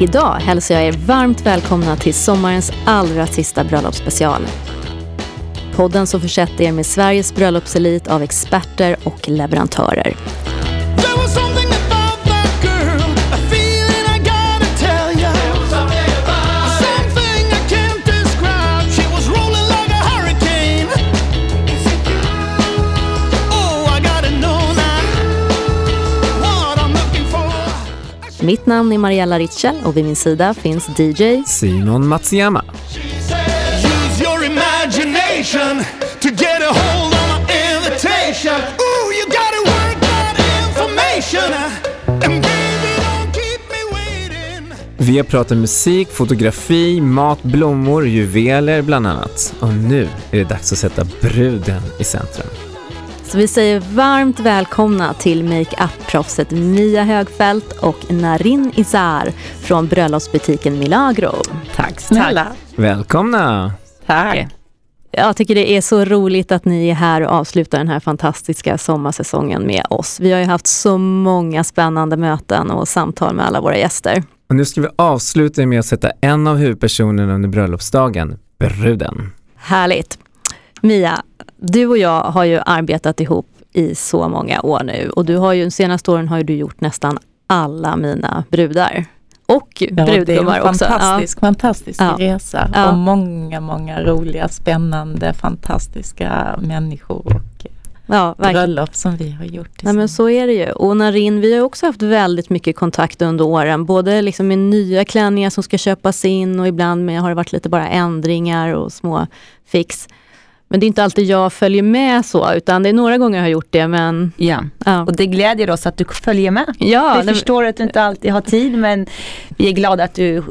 Idag hälsar jag er varmt välkomna till sommarens allra sista bröllopsspecial. Podden som försätter er med Sveriges bröllopselit av experter och leverantörer. Mitt namn är Mariella Ritschel och vid min sida finns DJ Simon Matsuyama. Vi har pratat musik, fotografi, mat, blommor, juveler bland annat. Och nu är det dags att sätta bruden i centrum. Så vi säger varmt välkomna till makeup-proffset Mia Högfeldt och Narin Izar från bröllopsbutiken Milagro. Tack snälla. Välkomna! Tack. Jag tycker det är så roligt att ni är här och avslutar den här fantastiska sommarsäsongen med oss. Vi har ju haft så många spännande möten och samtal med alla våra gäster. Och nu ska vi avsluta med att sätta en av huvudpersonerna under bröllopsdagen, bruden. Härligt. Mia, du och jag har ju arbetat ihop i så många år nu och du har ju de senaste åren har du gjort nästan alla mina brudar. Och Ja, det är brudgumar en också. fantastisk, fantastisk Ja. resa Ja. och många, många roliga, spännande, fantastiska människor och Ja, ja, bröllop som vi har gjort Nej men så är det ju. Och Narin, vi har också haft väldigt mycket kontakt under åren. Både liksom med nya klänningar som ska köpas in och ibland med, har det varit lite bara ändringar och små fix. Men det är inte alltid jag följer med så, utan det är några gånger jag har gjort det. Men Ja, ja, och det glädjer oss att du följer med. ja vi det- förstår att du inte alltid har tid men vi är glada att du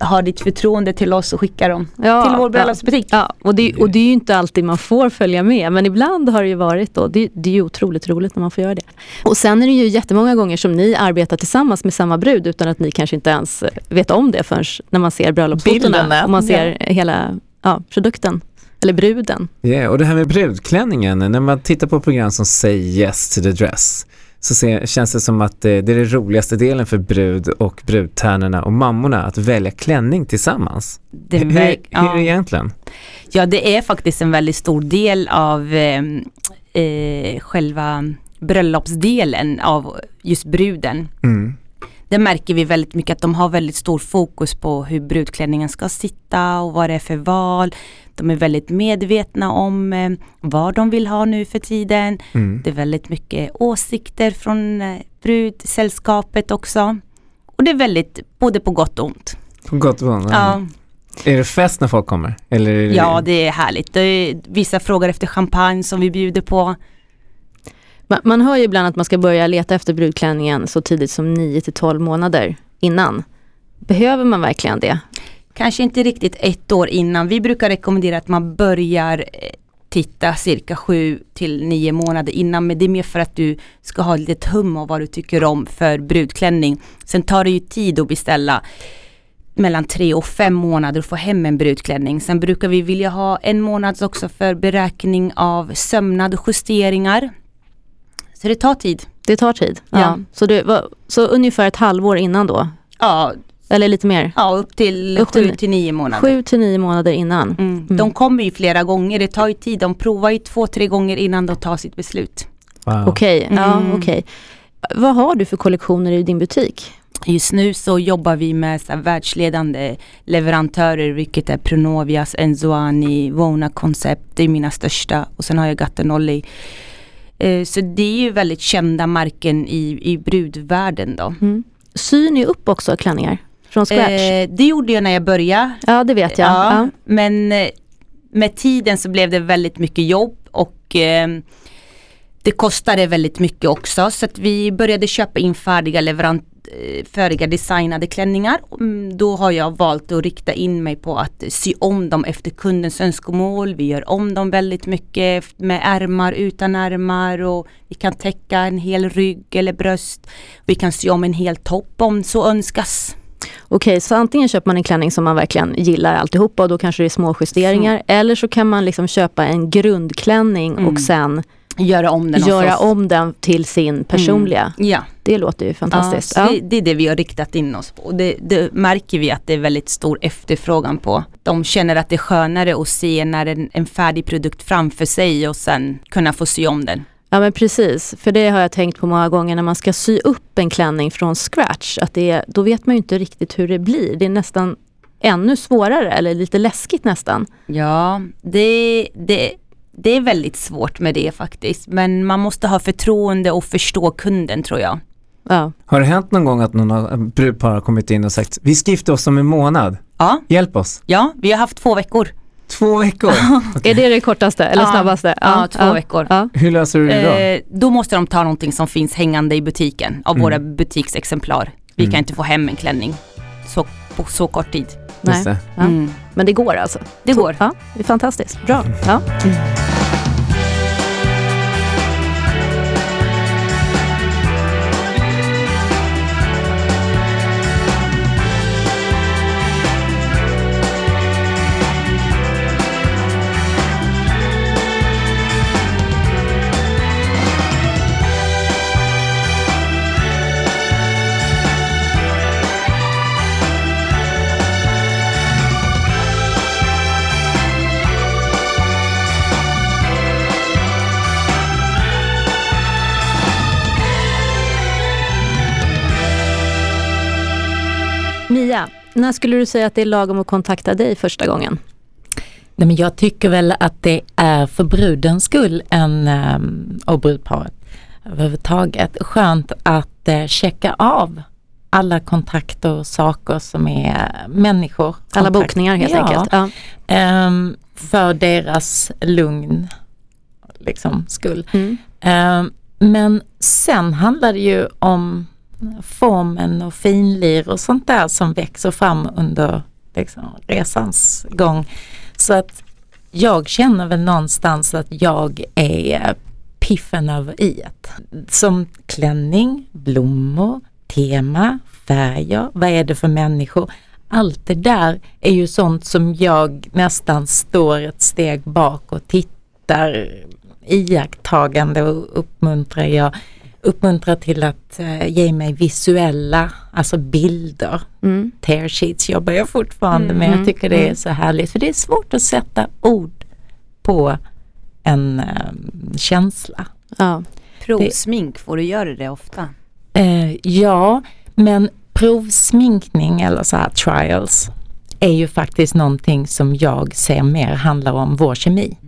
har ditt förtroende till oss och skickar dem ja, till vår bröllopsbutik. Ja, och det, och det är ju inte alltid man får följa med, men ibland har det ju varit då. Det, det är ju otroligt roligt när man får göra det. Och sen är det ju jättemånga gånger som ni arbetar tillsammans med samma brud utan att ni kanske inte ens vet om det förrän när man ser bröllopsfotona och man ser hela ja, produkten. Eller bruden. Yeah, och det här med brudklänningen, när man tittar på program som Say Yes to the Dress så ser, känns det som att eh, det är den roligaste delen för brud och brudtärnorna och mammorna att välja klänning tillsammans. Det hur, hur, är det ja. egentligen? ja, det är faktiskt en väldigt stor del av eh, eh, själva bröllopsdelen av just bruden. Mm. Det märker vi väldigt mycket att de har väldigt stor fokus på hur brudklänningen ska sitta och vad det är för val. De är väldigt medvetna om eh, vad de vill ha nu för tiden. Mm. Det är väldigt mycket åsikter från eh, brudsällskapet också. Och det är väldigt både på gott och ont. På gott och ont. Ja, Är det fest när folk kommer? Eller det... ja det är härligt. Det är, vissa frågar efter champagne som vi bjuder på. Man, man hör ju ibland att man ska börja leta efter brudklänningen så tidigt som 9 till 12 månader innan. Behöver man verkligen det? Kanske inte riktigt ett år innan. Vi brukar rekommendera att man börjar eh, titta cirka sju till nio månader innan. Men det är mer för att du ska ha lite hum om vad du tycker om för brudklänning. Sen tar det ju tid att beställa mellan tre och fem månader att få hem en brudklänning. Sen brukar vi vilja ha en månad också för beräkning av sömnad och justeringar. Så det tar tid. Det tar tid. Ja. Ja. Så, det, var- så ungefär ett halvår innan då? Ja, Eller lite mer? ja upp till Upp till- sju till nio månader. Sju till nio månader innan. Mm. Mm. De kommer ju flera gånger, det tar ju tid. De provar ju två, tre gånger innan de tar sitt beslut. Wow. Okej, ja Mm. okej. Vad har du för kollektioner i din butik? Just nu så jobbar vi med så här världsledande leverantörer, vilket är Pronovias, Enzoani, Vona Concept, det är mina största. Och sen har jag Gattenolli. Eh, Så det är ju väldigt kända märken i, i brudvärlden då. Mm. Syr ni upp också klänningar? Från scratch? Eh, det gjorde jag när jag började. ja, det vet jag. Ja, Ja. Men eh, med tiden så blev det väldigt mycket jobb och eh, det kostade väldigt mycket också så att vi började köpa in färdiga leverant eh, färdiga designade klänningar. Mm, Då har jag valt att rikta in mig på att sy om dem efter kundens önskemål. Vi gör om dem väldigt mycket med ärmar, utan ärmar och vi kan täcka en hel rygg eller bröst. Vi kan sy om en hel topp om så önskas. Okej, så antingen köper man en klänning som man verkligen gillar alltihopa och då kanske det är små justeringar. Eller så kan man liksom köpa en grundklänning Mm. och sen Göra om den. göra om den till sin personliga. Ja. Det låter ju fantastiskt. Ja, Ja, det, det är det vi har riktat in oss på. Och det, det märker vi att det är väldigt stor efterfrågan på. De känner att det är skönare att se när en, en färdig produkt framför sig och sen kunna få sy om den. Ja men precis, för det har jag tänkt på många gånger när man ska sy upp en klänning från scratch. Att det är, då vet man ju inte riktigt hur det blir. Det är nästan ännu svårare eller lite läskigt nästan. Ja, det, det, det är väldigt svårt med det faktiskt. Men man måste ha förtroende och förstå kunden tror jag. Ja. Har det hänt någon gång att någon har- brudpar har kommit in och sagt vi ska gifta oss om en månad, Ja, hjälp oss? ja vi har haft två veckor. Två veckor? Är det det kortaste eller Ja. snabbaste? Ja, två veckor. Ja. Hur löser du det då? Eh, då måste de ta någonting som finns hängande i butiken av Mm. våra butiksexemplar. Vi Mm. kan inte få hem en klänning så, på så kort tid. Nej. Just det. Ja. Mm. Men det går alltså? Det går. Ja, det är fantastiskt. Bra. Ja. Mia, när skulle du säga att det är lagom att kontakta dig första gången? Nej, men jag tycker väl att det är för brudens skull en, ehm, och brudparet överhuvudtaget skönt att eh, checka av alla kontakter och saker som är människor. Alla Kontakt. bokningar helt ja, enkelt. Ja. ehm, för deras lugn liksom, skull. Mm. Ehm, men sen handlar det ju om formen och finlir och sånt där som växer fram under liksom, resans gång. Så att jag känner väl någonstans att jag är piffen över i Som klänning, blommor, tema, färger, vad är det för människor? Allt det där är ju sånt som jag nästan står ett steg bak och tittar iakttagande och uppmuntrar jag uppmuntrar till att eh, ge mig visuella, alltså bilder. Mm. Tear sheets jobbar jag fortfarande med. Mm, Jag tycker det är mm. så härligt för det är svårt att sätta ord på en eh, känsla. Ja. Provsmink, får du göra det ofta? Eh, ja, men provsminkning eller så här trials är ju faktiskt någonting som jag ser mer handlar om vår kemi.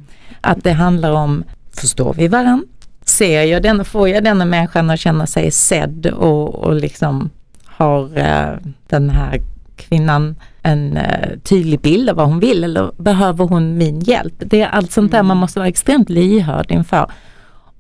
Att det handlar om, förstår vi varandra? Ser jag den, får jag denna människan att känna sig sedd och, och liksom har eh, den här kvinnan en eh, tydlig bild av vad hon vill eller behöver hon min hjälp? Det är allt sånt där man måste vara extremt lyhörd inför.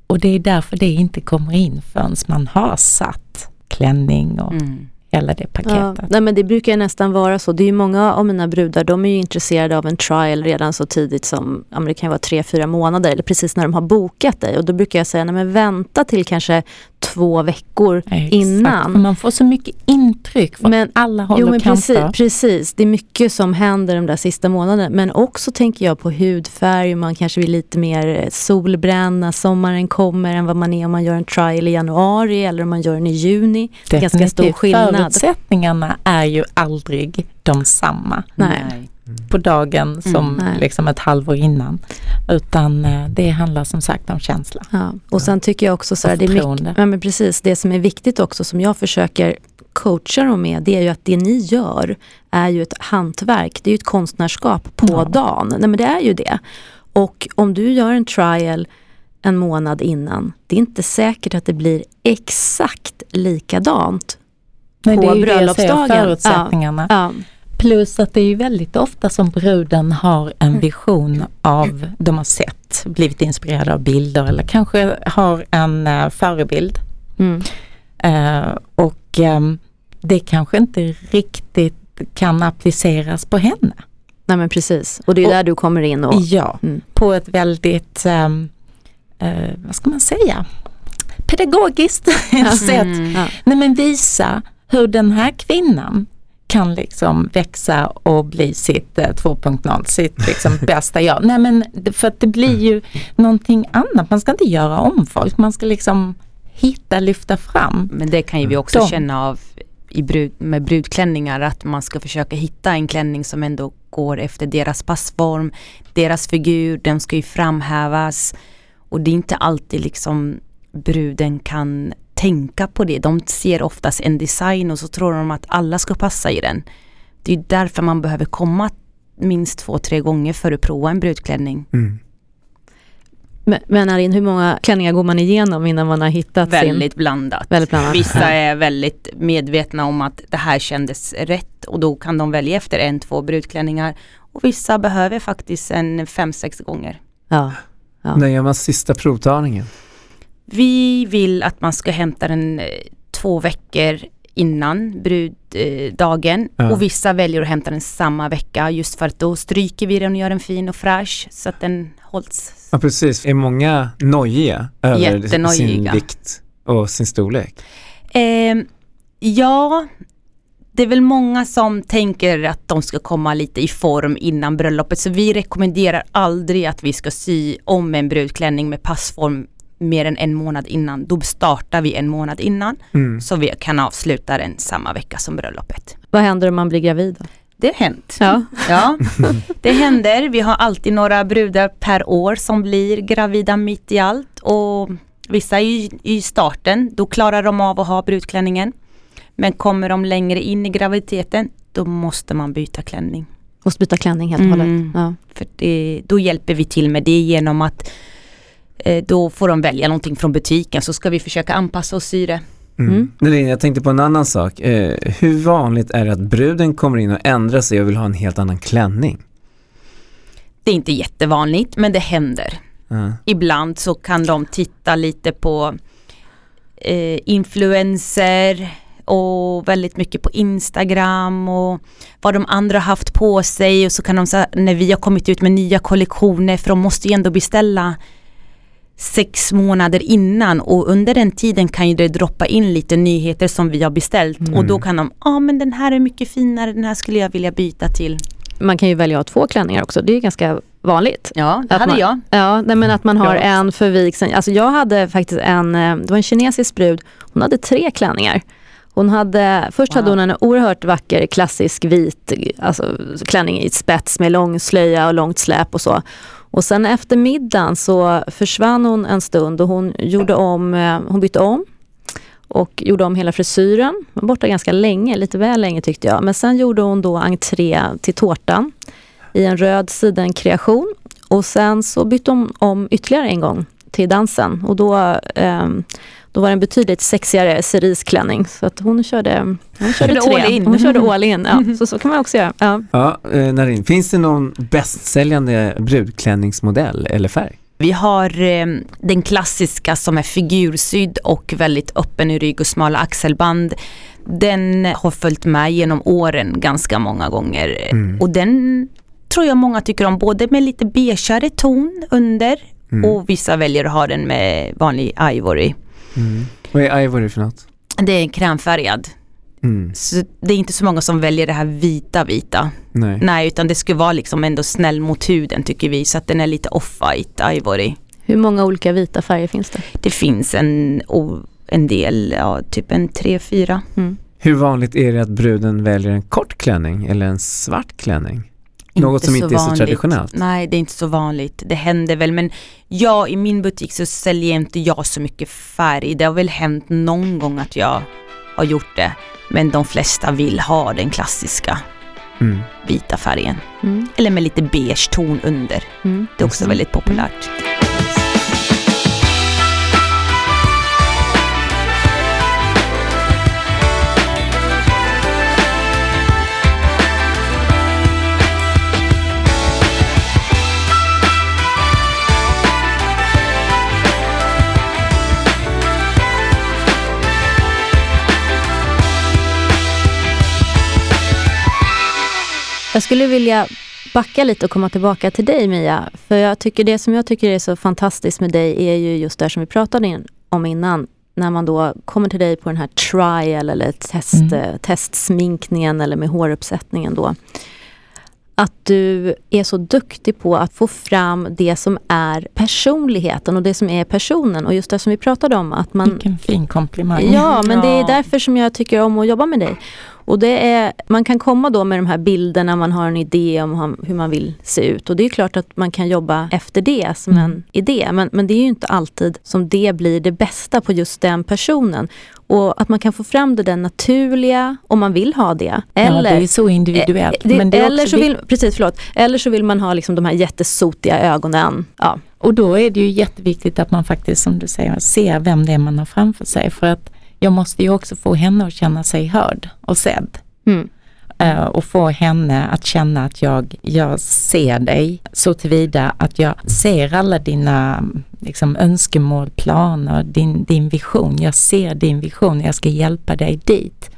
Och det är därför det inte kommer in förrän man har satt klänning och Mm hela det Ja, nej men det brukar ju nästan vara så. Det är ju många av mina brudar, de är ju intresserade av en trial redan så tidigt som, ja men det kan vara tre, fyra månader eller precis när de har bokat dig. Och då brukar jag säga, nej men vänta till kanske två veckor Exakt, innan. man får så mycket intryck från Men- alla håll Jo och men precis, kanter. precis, det är mycket som händer de där sista månaderna. Men också tänker jag på hudfärg, man kanske vill lite mer solbränd när sommaren kommer än vad man är om man gör en trial i januari eller om man gör den i juni. Det är ganska stor Definitivt. skillnad. Förutsättningarna är ju aldrig de samma Nej. På dagen som Mm. Nej. liksom ett halvår innan. Utan eh, det handlar som sagt om känsla. Ja. Och sen tycker jag också så här, det är mycket, ja, men precis, det som är viktigt också som jag försöker coacha dem med, det är ju att det ni gör är ju ett hantverk, det är ju ett konstnärskap på Ja. dagen. Nej men det är ju det. Och om du gör en trial en månad innan, det är inte säkert att det blir exakt likadant. Men På det är ju det jag säger, bröllopsdagen. förutsättningarna. Ja, Plus att det är ju väldigt ofta som bruden har en vision av, de har sett, blivit inspirerade av bilder eller kanske har en uh, förebild. mm, Eh, och ehm, det kanske inte riktigt kan appliceras på henne. nej men precis. Och det är Och- där du kommer in och... Ja, Mm. på ett väldigt, eh, vad ska man säga, pedagogiskt sätt. Mm. Ja. Nej men visa hur den här kvinnan kan liksom växa och bli sitt eh, 2.0, sitt liksom bästa jag. Nej men för att det blir ju någonting annat. Man ska inte göra om folk, man ska liksom hitta, lyfta fram. Men det kan ju vi också De. känna av i brud, med brudklänningar att man ska försöka hitta en klänning som ändå går efter deras passform, deras figur, den ska ju framhävas och det är inte alltid liksom bruden kan tänka på det. De ser oftast en design och så tror de att alla ska passa i den. Det är därför man behöver komma minst två, tre gånger för att prova en brudklänning. Mm. Men, men Arin, hur många klänningar går man igenom innan man har hittat Väldigt sin? blandat. Väldigt blandat. Vissa är väldigt medvetna om att det här kändes rätt och då kan de välja efter en, två brudklänningar. Och vissa behöver faktiskt en fem, sex gånger. Ja. Ja. När gör man sista provtagningen? Vi vill att man ska hämta den eh, två veckor innan bruddagen Ja. och vissa väljer att hämta den samma vecka just för att då stryker vi den och gör den fin och fräsch så att den hålls. Ja precis, är många nojiga över sin vikt och sin storlek? Eh, ja, det är väl många som tänker att de ska komma lite i form innan bröllopet så vi rekommenderar aldrig att vi ska sy om en brudklänning med passform mer än en månad innan. Då startar vi en månad innan Mm. så vi kan avsluta den samma vecka som bröllopet. Vad händer om man blir gravid? Då? Det har hänt. Ja. Ja, det händer. Vi har alltid några brudar per år som blir gravida mitt i allt och vissa är ju i starten, då klarar de av att ha brudklänningen. Men kommer de längre in i graviditeten, då måste man byta klänning. Måste byta klänning helt och Mm. hållet. Ja. För det, då hjälper vi till med det genom att då får de välja någonting från butiken så ska vi försöka anpassa och sy det. Mm. Mm. Jag tänkte på en annan sak. Eh, hur vanligt är det att bruden kommer in och ändrar sig och vill ha en helt annan klänning? Det är inte jättevanligt men det händer. Ja. ibland så kan de titta lite på eh, influencer och väldigt mycket på Instagram och vad de andra har haft på sig och så kan de säga när vi har kommit ut med nya kollektioner för de måste ju ändå beställa sex månader innan och under den tiden kan ju det droppa in lite nyheter som vi har beställt och då kan de, ja ah, men den här är mycket finare, den här skulle jag vilja byta till. Man kan ju välja att ha två klänningar också. Det är ganska vanligt. Ja, det Att hade man- jag. Ja, nej, men att man har Jag en för vigseln. Alltså jag hade faktiskt en, eh, det var en kinesisk brud, hon hade tre klänningar. Hon hade, först hade Wow. hon en oerhört vacker klassisk vit alltså, klänning i spets med lång slöja och långt släp och så. Och sen efter middagen så försvann hon en stund och hon gjorde om, eh, hon bytte om och gjorde om hela frisyren. Hon var borta ganska länge, lite väl länge tyckte jag. Men sen gjorde hon då entré till tårtan i en röd sidenkreation. Och sen så bytte hon om ytterligare en gång till dansen och då, eh, då var det en betydligt sexigare cerisklänning. Så att hon körde, hon körde all in. Hon körde all in. Ja, så, så kan man också göra. Ja. Ja, eh, Narin, finns det någon bästsäljande brudklänningsmodell eller färg? Vi har eh, den klassiska som är figursydd och väldigt öppen i rygg och smala axelband. Den har följt med genom åren ganska många gånger Mm. och den tror jag många tycker om både med lite beigeare ton under Mm. och vissa väljer att ha den med vanlig ivory. Mm. Vad är ivory för något? Det är krämfärgad. Mm. Så det är inte så många som väljer det här vita vita. Nej. Nej utan det ska vara liksom ändå snäll mot huden tycker vi så att den är lite off-white ivory. Hur många olika vita färger finns det? Det finns en, en del, ja, typ en tre, fyra. Mm. Hur vanligt är det att bruden väljer en kort klänning eller en svart klänning? Något som inte är så traditionellt. Nej, det är inte så vanligt. Det händer väl, men jag i min butik så säljer inte jag så mycket färg. Det har väl hänt någon gång att jag har gjort det. Men de flesta vill ha den klassiska Mm. vita färgen. Mm. Eller med lite beige ton under. Mm. Det är också Mhm. väldigt populärt. Jag skulle vilja backa lite och komma tillbaka till dig Mia. För jag tycker det som jag tycker är så fantastiskt med dig är ju just det som vi pratade om innan. när man då kommer till dig på den här trial eller test, Mm. eh, testsminkningen eller med håruppsättningen då. Att du är så duktig på att få fram det som är personligheten och det som är personen. Och just det som vi pratade om att man Vilken fin komplimang. Ja, men det är därför som jag tycker om att jobba med dig. Och det är, man kan komma då med de här bilderna, man har en idé om hur man vill se ut. Och det är klart att man kan jobba efter det som Mm. en idé. Men, men det är ju inte alltid som det blir det bästa på just den personen. Och att man kan få fram det där naturliga om man vill ha det. ja, Eller, det är så individuellt. Eh, det, det eller, så vill, precis, förlåt, eller så vill man ha liksom de här jättesotiga ögonen. Ja. Och då är det ju jätteviktigt att man faktiskt, som du säger, ser vem det är man har framför sig. För att jag måste ju också få henne att känna sig hörd och sedd. Mm. Eh, och få henne att känna att jag, jag ser dig så tillvida att jag ser alla dina liksom, önskemål, planer, din, din vision. Jag ser din vision, jag ska hjälpa dig dit.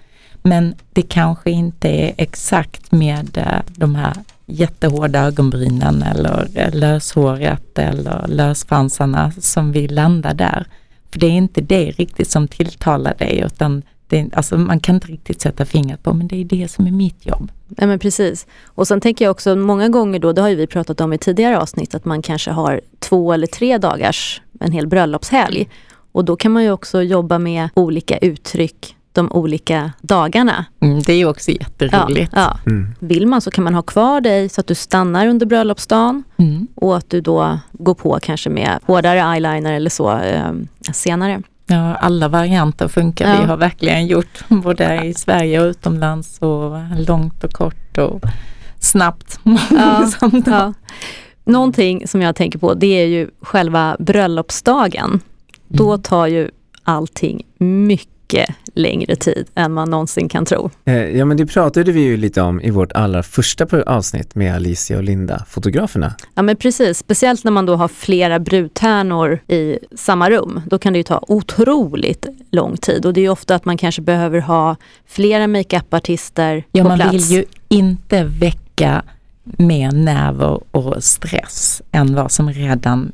Men det kanske inte är exakt med eh, de här jättehårda ögonbrynen eller eh, löshåret eller lösfransarna som vi landar där. För det är inte det riktigt som tilltalar dig utan det, alltså man kan inte riktigt sätta fingret på men det är det som är mitt jobb. Ja men precis. Och sen tänker jag också många gånger då, det har ju vi pratat om i tidigare avsnitt, att man kanske har två eller tre dagars, en hel bröllopshelg. Och då kan man ju också jobba med olika uttryck de olika dagarna. Mm, det är ju också Ja, jätteroligt. ja. Mm. Vill man så kan man ha kvar dig så att du stannar under bröllopsdagen Mm. och att du då går på kanske med hårdare eyeliner eller så eh, senare. Ja, alla varianter funkar. Ja. Vi har verkligen gjort både i Sverige och utomlands och långt och kort och snabbt. Ja. Ja. Någonting som jag tänker på det är ju själva bröllopsdagen. Då tar ju allting mycket längre tid än man någonsin kan tro. Eh, Ja men det pratade vi ju lite om i vårt allra första avsnitt med Alicia och Linda, fotograferna. Ja men precis, speciellt när man då har flera brudtärnor i samma rum. Då kan det ju ta otroligt lång tid och det är ju ofta att man kanske behöver ha flera makeupartister Ja, på man plats. vill ju inte väcka mer nerver och stress än vad som redan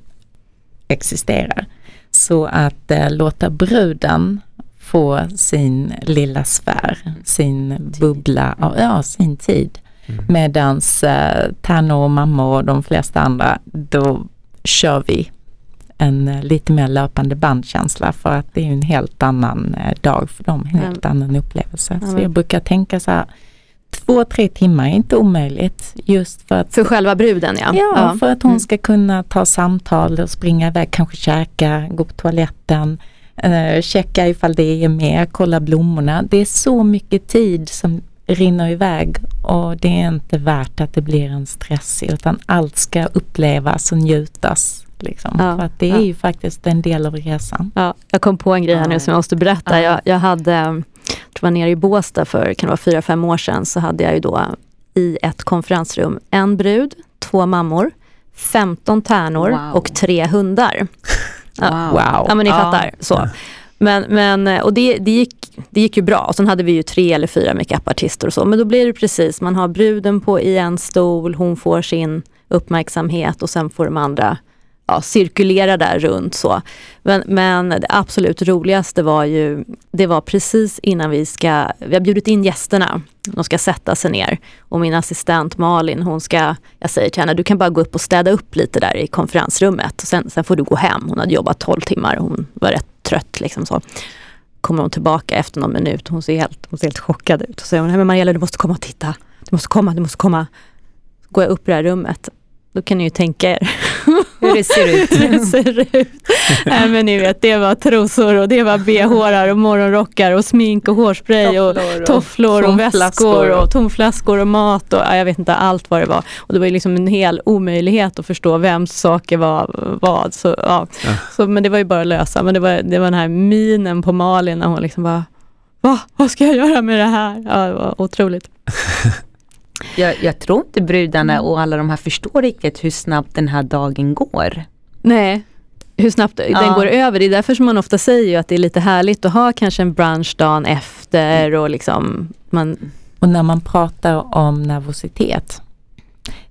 existerar. Så att eh, låta bruden få sin lilla sfär, sin bubbla, ja, ja sin tid. Medans eh, tärnor och mammor och de flesta andra, då kör vi en eh, lite mer löpande bandkänsla för att det är en helt annan eh, dag för dem, en helt annan upplevelse. Ja, Så jag brukar tänka så här, två, tre timmar är inte omöjligt just för att För själva bruden ja. Ja, för att hon Mm. ska kunna ta samtal och springa iväg, kanske käka, gå på toaletten, eh, checka ifall det är med, kolla blommorna. Det är så mycket tid som rinner iväg och det är inte värt att det blir en stressig utan allt ska upplevas och njutas. Liksom. Ja, För att det är ja. ju faktiskt en del av resan. Ja, jag kom på en grej här nu som jag måste berätta. Jag, jag hade, jag tror jag var nere i Båstad för kan det vara fyra, fem år sedan, så hade jag ju då i ett konferensrum en brud, två mammor, 15 tärnor Wow. och tre hundar. Ja. Wow. Ja men ni Ja. fattar. Så. Men, men, och det, det, gick, det gick ju bra. Och sen hade vi ju tre eller fyra makeupartister och så. Men då blir det precis, man har bruden på i en stol, hon får sin uppmärksamhet och sen får de andra ja, cirkulera där runt så. Men, men det absolut roligaste var ju, det var precis innan vi ska, vi har bjudit in gästerna, de ska sätta sig ner. Och min assistent Malin, hon ska, jag säger till henne, du kan bara gå upp och städa upp lite där i konferensrummet. Sen, sen får du gå hem. Hon hade jobbat 12 timmar hon var rätt trött liksom så. Kommer hon tillbaka efter någon minut, hon ser helt, hon ser helt chockad ut. Och säger hon, "Nej, men Mariella du måste komma och titta. Du måste komma, du måste komma. Går jag upp i det här rummet, då kan ni ju tänka er det ser ut. hur det ser ut. Nej men ni vet, det var trosor och det var bh och morgonrockar och smink och hårspray och Tofflor och tofflor och tomflaskor väskor och och- tomflaskor och mat och ja, jag vet inte allt vad det var. Och det var ju liksom en hel omöjlighet att förstå vems saker var vad. Så, ja. Ja. Så, men det var ju bara att lösa. Men det var, det var den här minen på Malin när hon liksom bara Va? Vad ska jag göra med det här? Ja, det var otroligt. Jag, jag tror inte brudarna och alla de här förstår riktigt hur snabbt den här dagen går. Nej, hur snabbt den Ja. går över. Det är därför som man ofta säger att det är lite härligt att ha kanske en brunch dagen efter och liksom man, Och när man pratar om nervositet,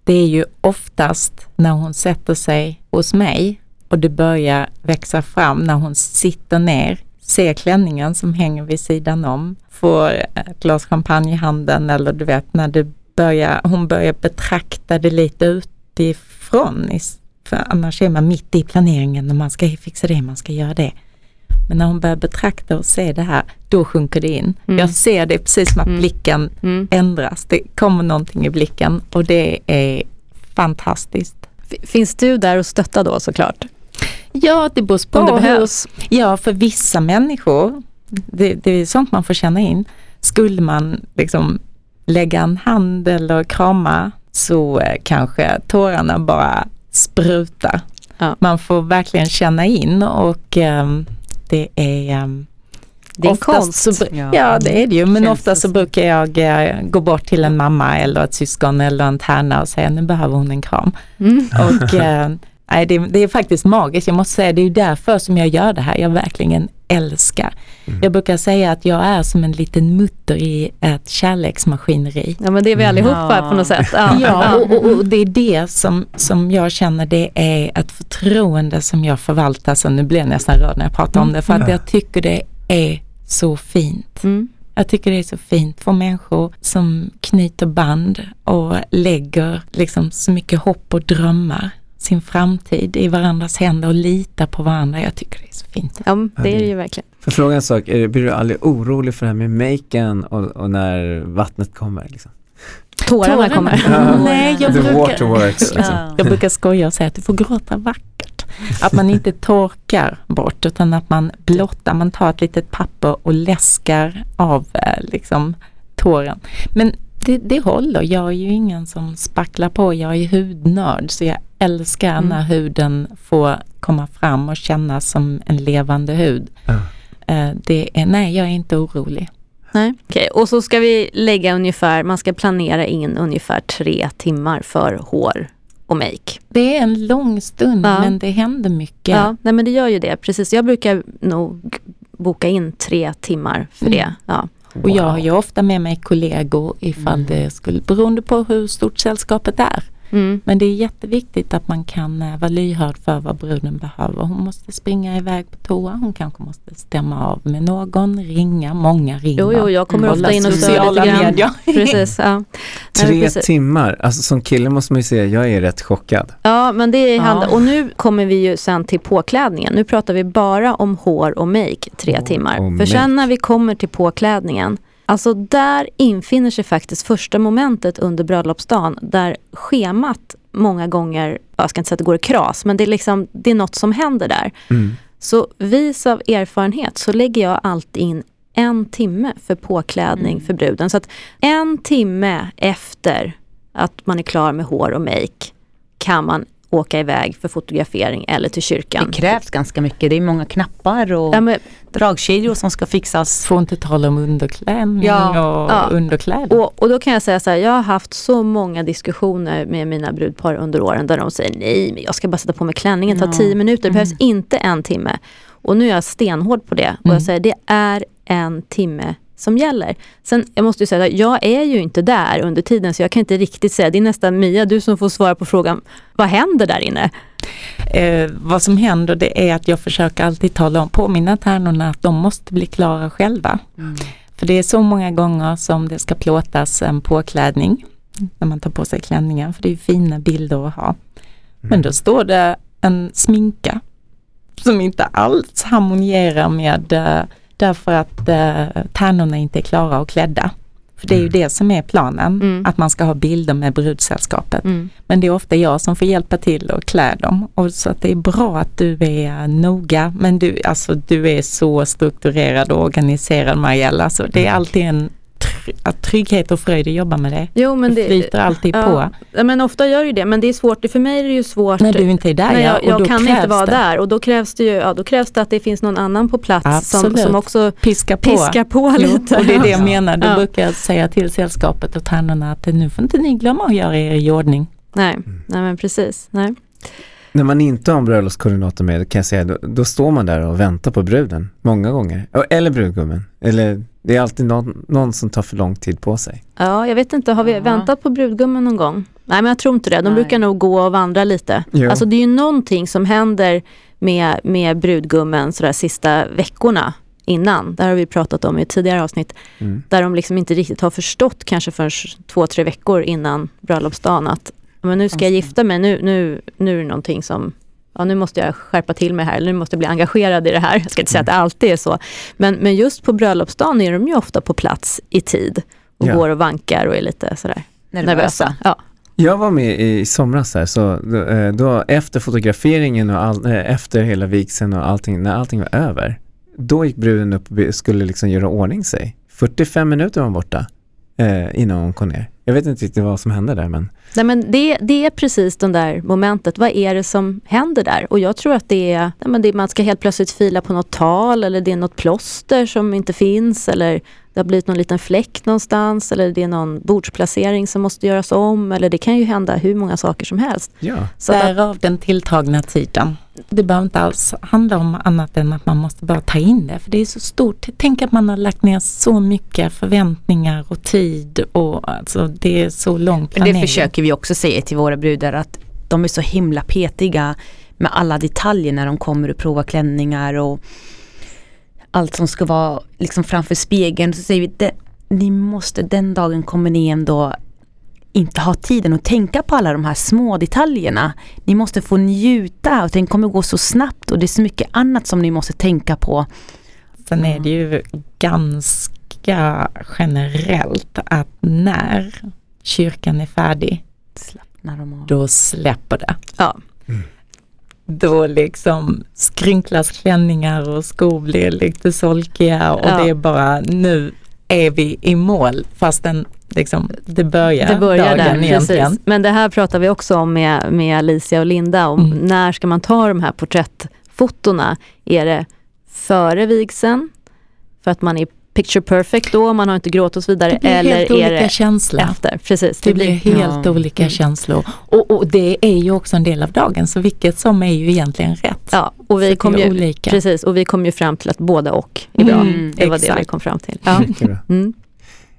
det är ju oftast när hon sätter sig hos mig och det börjar växa fram när hon sitter ner, ser klänningen som hänger vid sidan om, får ett glas champagne i handen eller du vet när det börjar, hon börjar betrakta det lite utifrån. För annars är man mitt i planeringen och man ska fixa det, man ska göra det. Men när hon börjar betrakta och se det här, då sjunker det in. Mm. Jag ser det precis som att Mm. blicken Mm. ändras. Det kommer någonting i blicken och det är fantastiskt. Finns du där och stöttar då såklart? Ja, det beror på Om det behövs. Ja, för vissa människor, det, det är sånt man får känna in. Skulle man liksom lägga en hand eller krama så eh, kanske tårarna bara sprutar. Ja. Man får verkligen känna in och ehm, det är ehm, Det är oftast konst. Så, Ja. ja det är det ju, men Känns ofta det så brukar jag eh, gå bort till en mamma eller ett syskon eller en tärna och säga nu behöver hon en kram. Mm. Och eh, nej, det, det är faktiskt magiskt, jag måste säga det är ju därför som jag gör det här, jag verkligen älskar. Jag brukar säga att jag är som en liten mutter i ett kärleksmaskineri. Ja men det är vi allihopa Ja. på något sätt. Ja. Ja, och, och, och det är det som, som jag känner det är ett förtroende som jag förvaltar, så nu blir jag nästan rörd när jag pratar om det, för att jag tycker det är så fint. Mm. Jag tycker det är så fint för människor som knyter band och lägger liksom så mycket hopp och drömmar, sin framtid i varandras händer och litar på varandra. Jag tycker det är så fint. Ja, det är det ju verkligen. För fråga en sak, är, blir du aldrig orolig för det här med maken och, och när vattnet kommer? Liksom? Tårarna kommer. Ja. Nej, jag The brukar, waterworks liksom. Ja. jag brukar skoja och säga att du får gråta vackert. Att man inte torkar bort utan att man blottar, man tar ett litet papper och läskar av eh, liksom tåren. Men det, det håller, jag är ju ingen som spacklar på, jag är hudnörd så jag älskar Mm. när huden får komma fram och kännas som en levande hud. Eh, Det är, nej, jag är inte orolig. Nej. Okej, och så ska vi lägga ungefär, man ska planera in ungefär tre timmar för hår och make. Det är en lång stund Ja. men det händer mycket. Ja, nej men det gör ju det. Precis, jag brukar nog boka in tre timmar för Mm. det. Ja. Och jag har ju ofta med mig kollegor ifall Mm. det skulle, beroende på hur stort sällskapet är. Mm. Men det är jätteviktigt att man kan eh, vara lyhörd för vad bruden behöver. Hon måste springa iväg på toa, hon kanske måste stämma av med någon, ringa, många ringer. Jo, jo, jag kommer Kolla ofta in och stör lite grann. medier. Precis, ja. Nej, Tre precis. timmar, alltså som kille måste man ju säga, jag är rätt chockad. Ja, men det Ja. handlar, och nu kommer vi ju sen till påklädningen. Nu pratar vi bara om hår och make tre Hår timmar. och För sen make. när vi kommer till påklädningen, alltså där infinner sig faktiskt första momentet under bröllopsdagen där schemat många gånger, jag ska inte säga att det går i kras, men det är, liksom, det är något som händer där. Mm. Så vis av erfarenhet så lägger jag alltid in en timme för påklädning för bruden. Så att en timme efter att man är klar med hår och make kan man åka iväg för fotografering eller till kyrkan. Det krävs ganska mycket. Det är många knappar och Ja, men, dragkedjor som ska fixas. Får inte tala om underklänning Ja, och ja. underkläder. och, och då kan jag säga så här, jag har haft så många diskussioner med mina brudpar under åren där de säger nej, men jag ska bara sätta på mig klänningen, ta Ja. tio minuter, det behövs Mm. inte en timme. Och nu är jag stenhård på det och Mm. jag säger det är en timme som gäller. Sen, jag måste ju säga att jag är ju inte där under tiden så jag kan inte riktigt säga, det är nästan Mia, du som får svara på frågan, vad händer där inne? Eh, vad som händer det är att jag försöker alltid tala om, påminna tärnorna att de måste bli klara själva. För det är så många gånger som det ska plåtas en påklädning när man tar på sig klänningen, för det är ju fina bilder att ha. Men då står det en sminka som inte alls harmonierar med, eh, därför att eh, tärnorna inte är klara och klädda. För det är ju det som är planen, Mm. att man ska ha bilder med brudsällskapet. Mm. Men det är ofta jag som får hjälpa till och klä dem. Och så att det är bra att du är noga. Men du, alltså, du är så strukturerad och organiserad Mariella. Så det är alltid en att trygghet och fröjd att jobba med det. Jo, men det det, flyter alltid ja, på. Ja, men ofta gör det ju det, men det är svårt, för mig är det ju svårt När du inte är där ja, jag, och jag då kan inte vara det. där och då krävs det ju ja, då krävs det att det finns någon annan på plats som, Absolut. som också Piska på. piskar på Jo, lite. och det är det jag menar. Då Ja. brukar jag säga till sällskapet och tärnorna att nu får inte ni glömma att göra er i ordning. Nej, nej men precis. Nej. När man inte har en bröllopskoordinator med, kan jag säga, då, då står man där och väntar på bruden, många gånger. Eller brudgummen. Eller det är alltid någon, någon som tar för lång tid på sig. Ja, jag vet inte, har vi Ja. väntat på brudgummen någon gång? Nej, men jag tror inte det. De Nej. brukar nog gå och vandra lite. Jo. Alltså det är ju någonting som händer med, med brudgummen så där sista veckorna innan. Det här har vi pratat om i ett tidigare avsnitt. Mm. Där de liksom inte riktigt har förstått kanske förrän två, tre veckor innan bröllopsdagen att men nu ska jag gifta mig, nu, nu, nu är det någonting som Ja, nu måste jag skärpa till mig här, eller nu måste jag bli engagerad i det här. Jag ska inte säga att det alltid är så. Men, men just på bröllopsdagen är de ju ofta på plats i tid och Ja. går och vankar och är lite sådär nervösa. Nervösa. Ja. Jag var med i somras här, så då, eh, då efter fotograferingen och all, eh, efter hela vigseln och allting, när allting var över, då gick bruden upp och skulle liksom göra ordning sig. 45 minuter var hon borta eh, innan hon kom ner. Jag vet inte riktigt vad som hände där men Nej, men det, det är precis det där momentet. Vad är det som händer där? Och jag tror att det är, nej, men det, man ska helt plötsligt fila på något tal eller det är något plåster som inte finns eller det har blivit någon liten fläck någonstans eller det är någon bordsplacering som måste göras om eller det kan ju hända hur många saker som helst. ja. Så att, Därav den tilltagna tiden. Det behöver inte alls handla om annat än att man måste bara ta in det. För det är så stort. Tänk att man har lagt ner så mycket förväntningar och tid och alltså det är så lång Men planering. det försöker vi också säga till våra brudar att de är så himla petiga med alla detaljer när de kommer och provar klänningar och allt som ska vara liksom framför spegeln. Så säger vi, det, ni måste, den dagen kommer ni ändå inte ha tiden att tänka på alla de här små detaljerna. Ni måste få njuta och den kommer gå så snabbt och det är så mycket annat som ni måste tänka på. Sen är det ju ganska generellt att när kyrkan är färdig, Slappnar de av. då släpper det. ja. Då liksom skrynklas klänningar och skor blir lite solkiga och Ja. det är bara nu är vi i mål fastän liksom det börjar, Det börjar dagen där, egentligen. precis. Men det här pratar vi också om med, med Alicia och Linda. Om Mm. När ska man ta de här porträttfotona? Är det före vigseln? För att man är picture perfect då, man har inte gråtit och så vidare. Det blir Eller helt är olika det känslor. efter? Precis. Det blir helt Ja. olika Mm. känslor. Och, och det är ju också en del av dagen så vilket som är ju egentligen rätt. Ja, och vi det kom är ju, olika. precis, och vi kom ju fram till att båda och är bra. Mm, det var det vi exakt. kom fram till. Ja. Mm.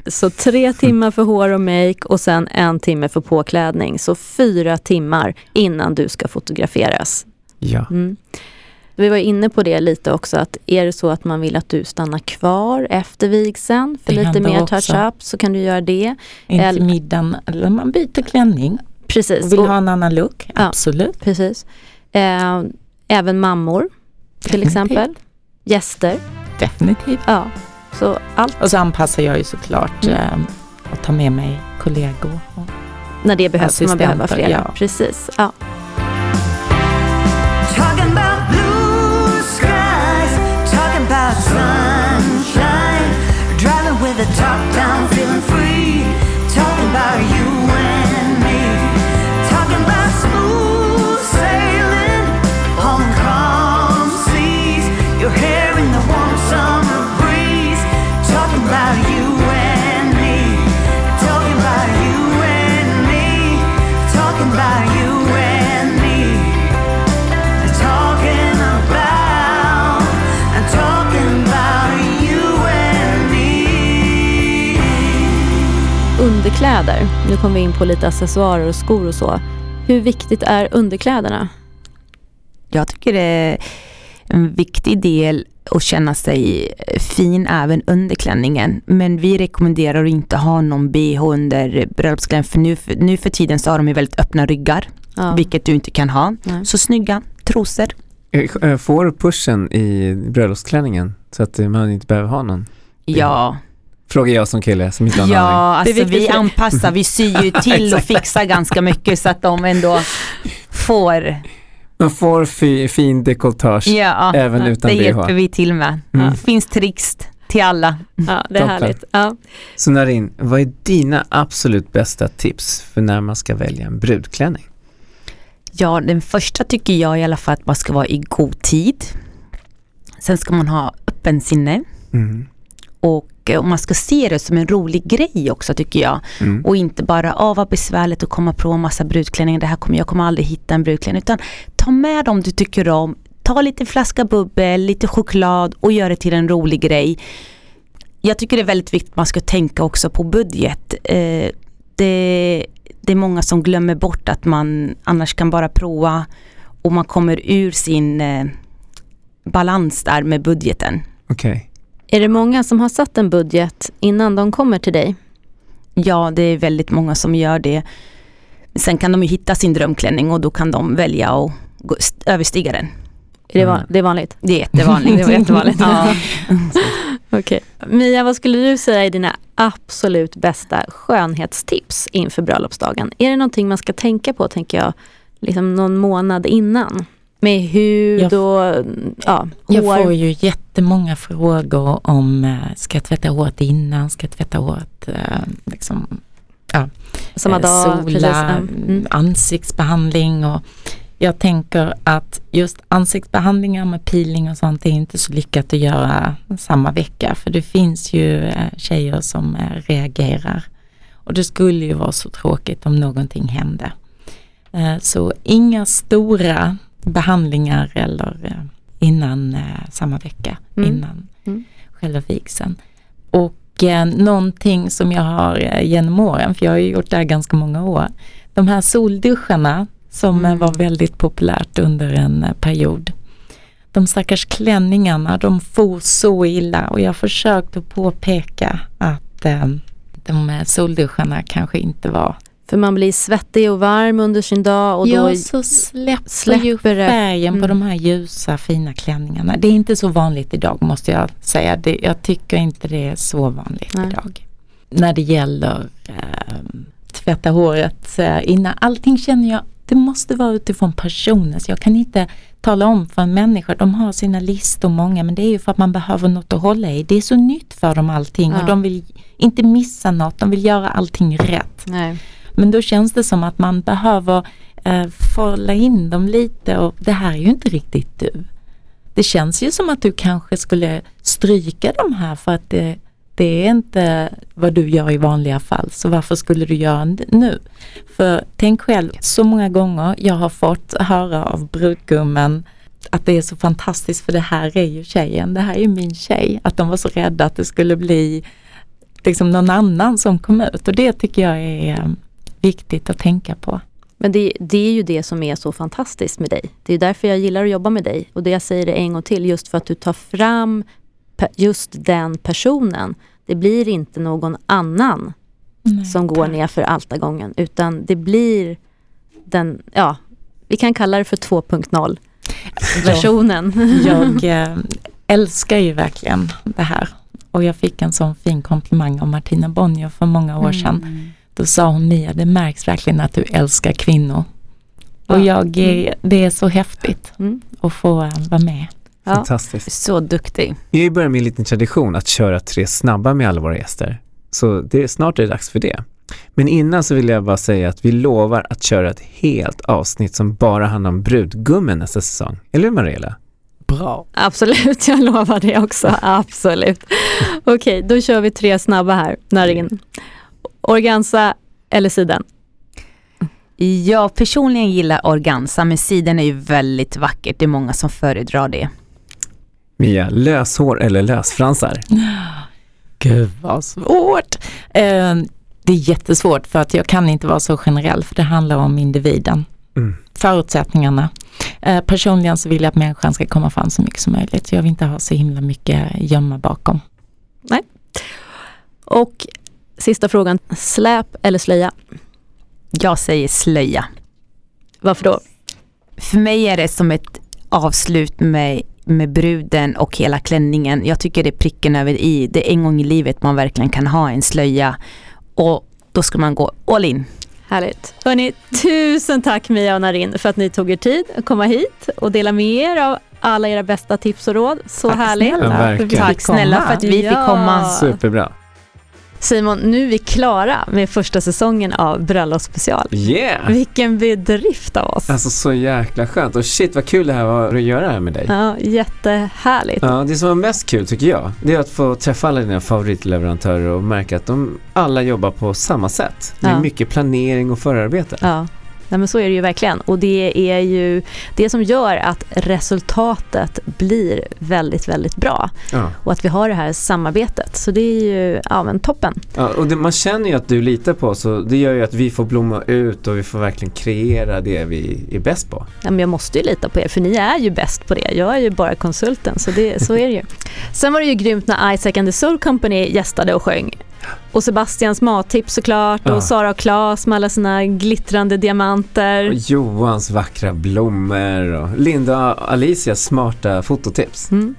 Så tre timmar för hår och make och sen en timme för påklädning. Så fyra timmar innan du ska fotograferas. Ja. Mm. Vi var inne på det lite också att är det så att man vill att du stannar kvar efter vigseln för Det lite mer touch-up så kan du göra det. In Eller- till middagen eller man byter klänning Precis. och vill Och- ha en annan look. Ja. Absolut. precis. Eh, även mammor till Definitivt. exempel. Gäster. Definitivt. Ja. Så allt Och så anpassar jag ju såklart Mm. eh, och tar med mig kollegor. Och, när det behövs. Man behöver flera. ja. Precis. Ja. Underkläder. Nu kommer vi in på lite accessoarer och skor och så. Hur viktigt är underkläderna? Jag tycker det är en viktig del att känna sig fin även under klänningen. Men vi rekommenderar att inte ha någon bh under bröllopsklänningen för nu, för nu för tiden så har de ju väldigt öppna ryggar. Ja. Vilket du inte kan ha. Nej. Så snygga trosor. Eh, eh, Får pushen i bröllopsklänningen så att man inte behöver ha någon? Ja, Frågar jag som kille som inte har ja Det alltså vi anpassar, vi syr ju till och fixar ganska mycket så att de ändå får. Man får fi, fin dekolletage Ja, även utan det bh. hjälper vi till med. Mm. Det finns tricks till alla. Ja, det är Toppen. härligt. Ja. Så Narin, vad är dina absolut bästa tips för när man ska välja en brudklänning? Ja, den första tycker jag i alla fall att man ska vara i god tid. Sen ska man ha öppen sinne Mm. och eh, man ska se det som en rolig grej också tycker jag. Mm. Och inte bara, åh vad besvärligt att komma på massa brudklänningar, det här kommer, jag kommer aldrig hitta en brudklänning. Utan ta med dem du tycker om, ta lite flaska bubbel, lite choklad och gör det till en rolig grej. Jag tycker det är väldigt viktigt att man ska tänka också på budget. Eh, det, det är många som glömmer bort att man annars kan bara prova och man kommer ur sin eh, balans där med budgeten. Okej. Är det många som har satt en budget innan de kommer till dig? Ja, det är väldigt många som gör det. Sen kan de ju hitta sin drömklänning och då kan de välja att gå, överstiga den. Är det, va- Mm. det är vanligt? Det är jättevanligt. Det var jättevanligt. ja. Okej. Mia, vad skulle du säga är dina absolut bästa skönhetstips inför bröllopsdagen? Är det någonting man ska tänka på, tänker jag, liksom någon månad innan? Med hud Jag- och ja, Jag hår. får ju jättemånga frågor om eh, ska jag tvätta håret innan, ska jag tvätta håret eh, liksom, Samma eh, dag. precis. sola, Mm. ansiktsbehandling och jag tänker att just ansiktsbehandlingar med peeling och sånt är inte så lyckat att göra samma vecka för det finns ju tjejer som reagerar och det skulle ju vara så tråkigt om någonting hände. Så inga stora behandlingar eller eh, innan eh, samma vecka, Mm. innan Mm. själva vigseln. Och eh, någonting som jag har eh, genom åren, för jag har ju gjort det här ganska många år, de här solduscharna som Mm. var väldigt populärt under en period. De stackars klänningarna, de for så illa och jag har försökt att påpeka att eh, de solduscharna kanske inte var För man blir svettig och varm under sin dag och då ja, så släpper, släpper ju färgen på Mm. de här ljusa fina klänningarna. Det är inte så vanligt idag måste jag säga. Det, jag tycker inte det är så vanligt Nej. idag. När det gäller eh, tvätta håret eh, innan. Allting känner jag, det måste vara utifrån personen. Så jag kan inte tala om för en människa, de har sina listor många men det är ju för att man behöver något att hålla i. Det är så nytt för dem allting Ja. och de vill inte missa något, de vill göra allting rätt. Nej. Men då känns det som att man behöver eh, fålla in dem lite och det här är ju inte riktigt du. Det känns ju som att du kanske skulle stryka de här för att det, det är inte vad du gör i vanliga fall. Så varför skulle du göra det nu? För tänk själv, så många gånger jag har fått höra av brudgummen att det är så fantastiskt för det här är ju tjejen, det här är ju min tjej. Att de var så rädda att det skulle bli liksom någon annan som kom ut och det tycker jag är viktigt att tänka på. Men det, det är ju det som är så fantastiskt med dig. Det är därför jag gillar att jobba med dig. Och det jag säger det en gång till, just för att du tar fram just den personen. Det blir inte någon annan som går ner för altargången, utan det blir den, ja, vi kan kalla det för 2.0 versionen. Jag eh, älskar ju verkligen det här och jag fick en sån fin komplimang av Martina Bonnier för många år sedan. Då sa hon Mia, det märks verkligen att du älskar kvinnor. Och Ja. jag, är- det är så häftigt Mm. att få eh, vara med. Ja. Fantastiskt. Så duktig. Vi har ju börjat med en liten tradition att köra tre snabba med alla våra gäster. Så det är snart är det dags för det. Men innan så vill jag bara säga att vi lovar att köra ett helt avsnitt som bara handlar om brudgummen nästa säsong. Eller hur Mariella? Bra. Absolut, jag lovar det också. Absolut. Okej, då kör vi tre snabba här, Narin. Organza eller siden? Jag personligen gillar organza men siden är ju väldigt vackert. Det är många som föredrar det. Mia, löshår eller lösfransar? Gud vad svårt. Eh, det är jättesvårt för att jag kan inte vara så generell för det handlar om individen. Mm. Förutsättningarna. Eh, personligen så vill jag att människan ska komma fram så mycket som möjligt. Jag vill inte ha så himla mycket gömma bakom. Och sista frågan, släp eller slöja? Jag säger slöja. Varför då? För mig är det som ett avslut med, med bruden och hela klänningen. Jag tycker det är pricken över i. Det är en gång i livet man verkligen kan ha en slöja. Och då ska man gå all in. Härligt. Hörni, tusen tack Mia och Narin för att ni tog er tid att komma hit och dela med er av alla era bästa tips och råd. Så Tack härligt. snälla Tack snälla för att vi fick komma. Superbra. Simon, nu är vi klara med första säsongen av Bröllopsspecial. Yeah! Vilken bedrift av oss. Alltså så jäkla skönt och shit vad kul det här var att göra det här med dig. Ja, jättehärligt. Ja, det som var mest kul tycker jag, det är att få träffa alla dina favoritleverantörer och märka att de alla jobbar på samma sätt. Det är Ja. mycket planering och förarbete. Ja. Nej, men så är det ju verkligen. Och det är ju det som gör att resultatet blir väldigt, väldigt bra. Ja. Och att vi har det här samarbetet. Så det är ju ja, men toppen. Ja, och det, man känner ju att du litar på oss och det gör ju att vi får blomma ut och vi får verkligen kreera det vi är bäst på. Ja, men jag måste ju lita på er, för ni är ju bäst på det. Jag är ju bara konsulten, så, det, så är det ju. Sen var det ju grymt när Isaac and the Soul Company gästade och sjöng. Och Sebastians mattips såklart Ja. och Sara och Klas med alla sina glittrande diamanter. Och Johans vackra blommor och Linda och Alicias smarta fototips. Mm.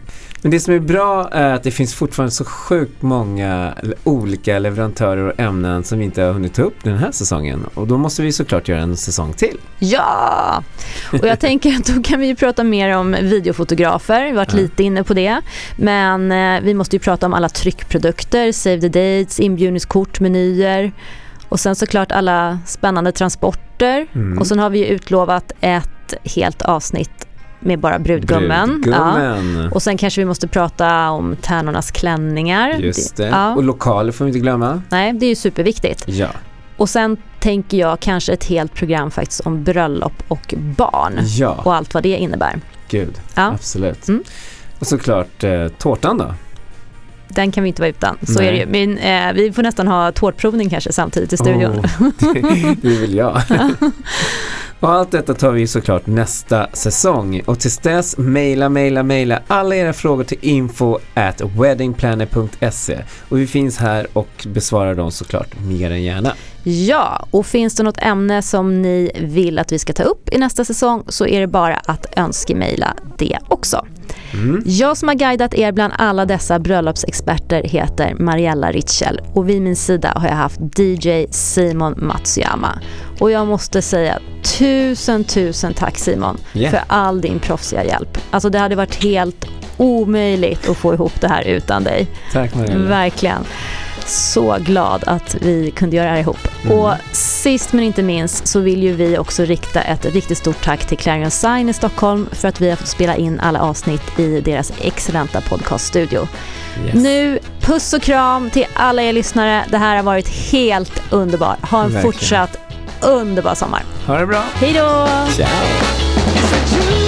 Men det som är bra är att det finns fortfarande så sjukt många olika leverantörer och ämnen som vi inte har hunnit ta upp den här säsongen. Och då måste vi såklart göra en säsong till. Ja! Och jag tänker att då kan vi ju prata mer om videofotografer, vi har varit Ja. lite inne på det. Men eh, vi måste ju prata om alla tryckprodukter, save the dates, inbjudningskort, menyer. Och sen såklart alla spännande transporter. Mm. Och sen har vi ju utlovat ett helt avsnitt med bara brudgummen. Ja. Brudgummen. Och sen kanske vi måste prata om tärnornas klänningar. Just det. Ja. Och lokaler får vi inte glömma. Nej, det är ju superviktigt. Ja. Och sen tänker jag kanske ett helt program faktiskt om bröllop och barn. Ja, Och allt vad det innebär. gud. Ja. Absolut. Mm. Och såklart eh, tårtan då. Den kan vi inte vara utan. Så Nej. är det ju. Men, eh, vi får nästan ha tårtprovning kanske samtidigt i studion. Oh, det, det vill jag. Och allt detta tar vi såklart nästa säsong. Och tills dess, mejla, mejla, mejla alla era frågor till info at weddingplanner.se. Och vi finns här och besvarar dem såklart mer än gärna. Ja, och finns det något ämne som ni vill att vi ska ta upp i nästa säsong så är det bara att önskemejla det också. Mm. Jag som har guidat er bland alla dessa bröllopsexperter heter Mariella Ritschel och vid min sida har jag haft DJ Simon Matsuyama. Och jag måste säga tusen, tusen tack Simon Yeah. för all din proffsiga hjälp. Alltså det hade varit helt omöjligt att få ihop det här utan dig. Tack Mariella. Verkligen. Så glad att vi kunde göra det här ihop. Mm. Och sist men inte minst så vill ju vi också rikta ett riktigt stort tack till Clarion Sign i Stockholm för att vi har fått spela in alla avsnitt i deras excellenta podcaststudio. Yes. Nu, puss och kram till alla er lyssnare. Det här har varit helt underbart. Ha en Verkligen. fortsatt underbar sommar. Ha det bra. Hej då. Ciao.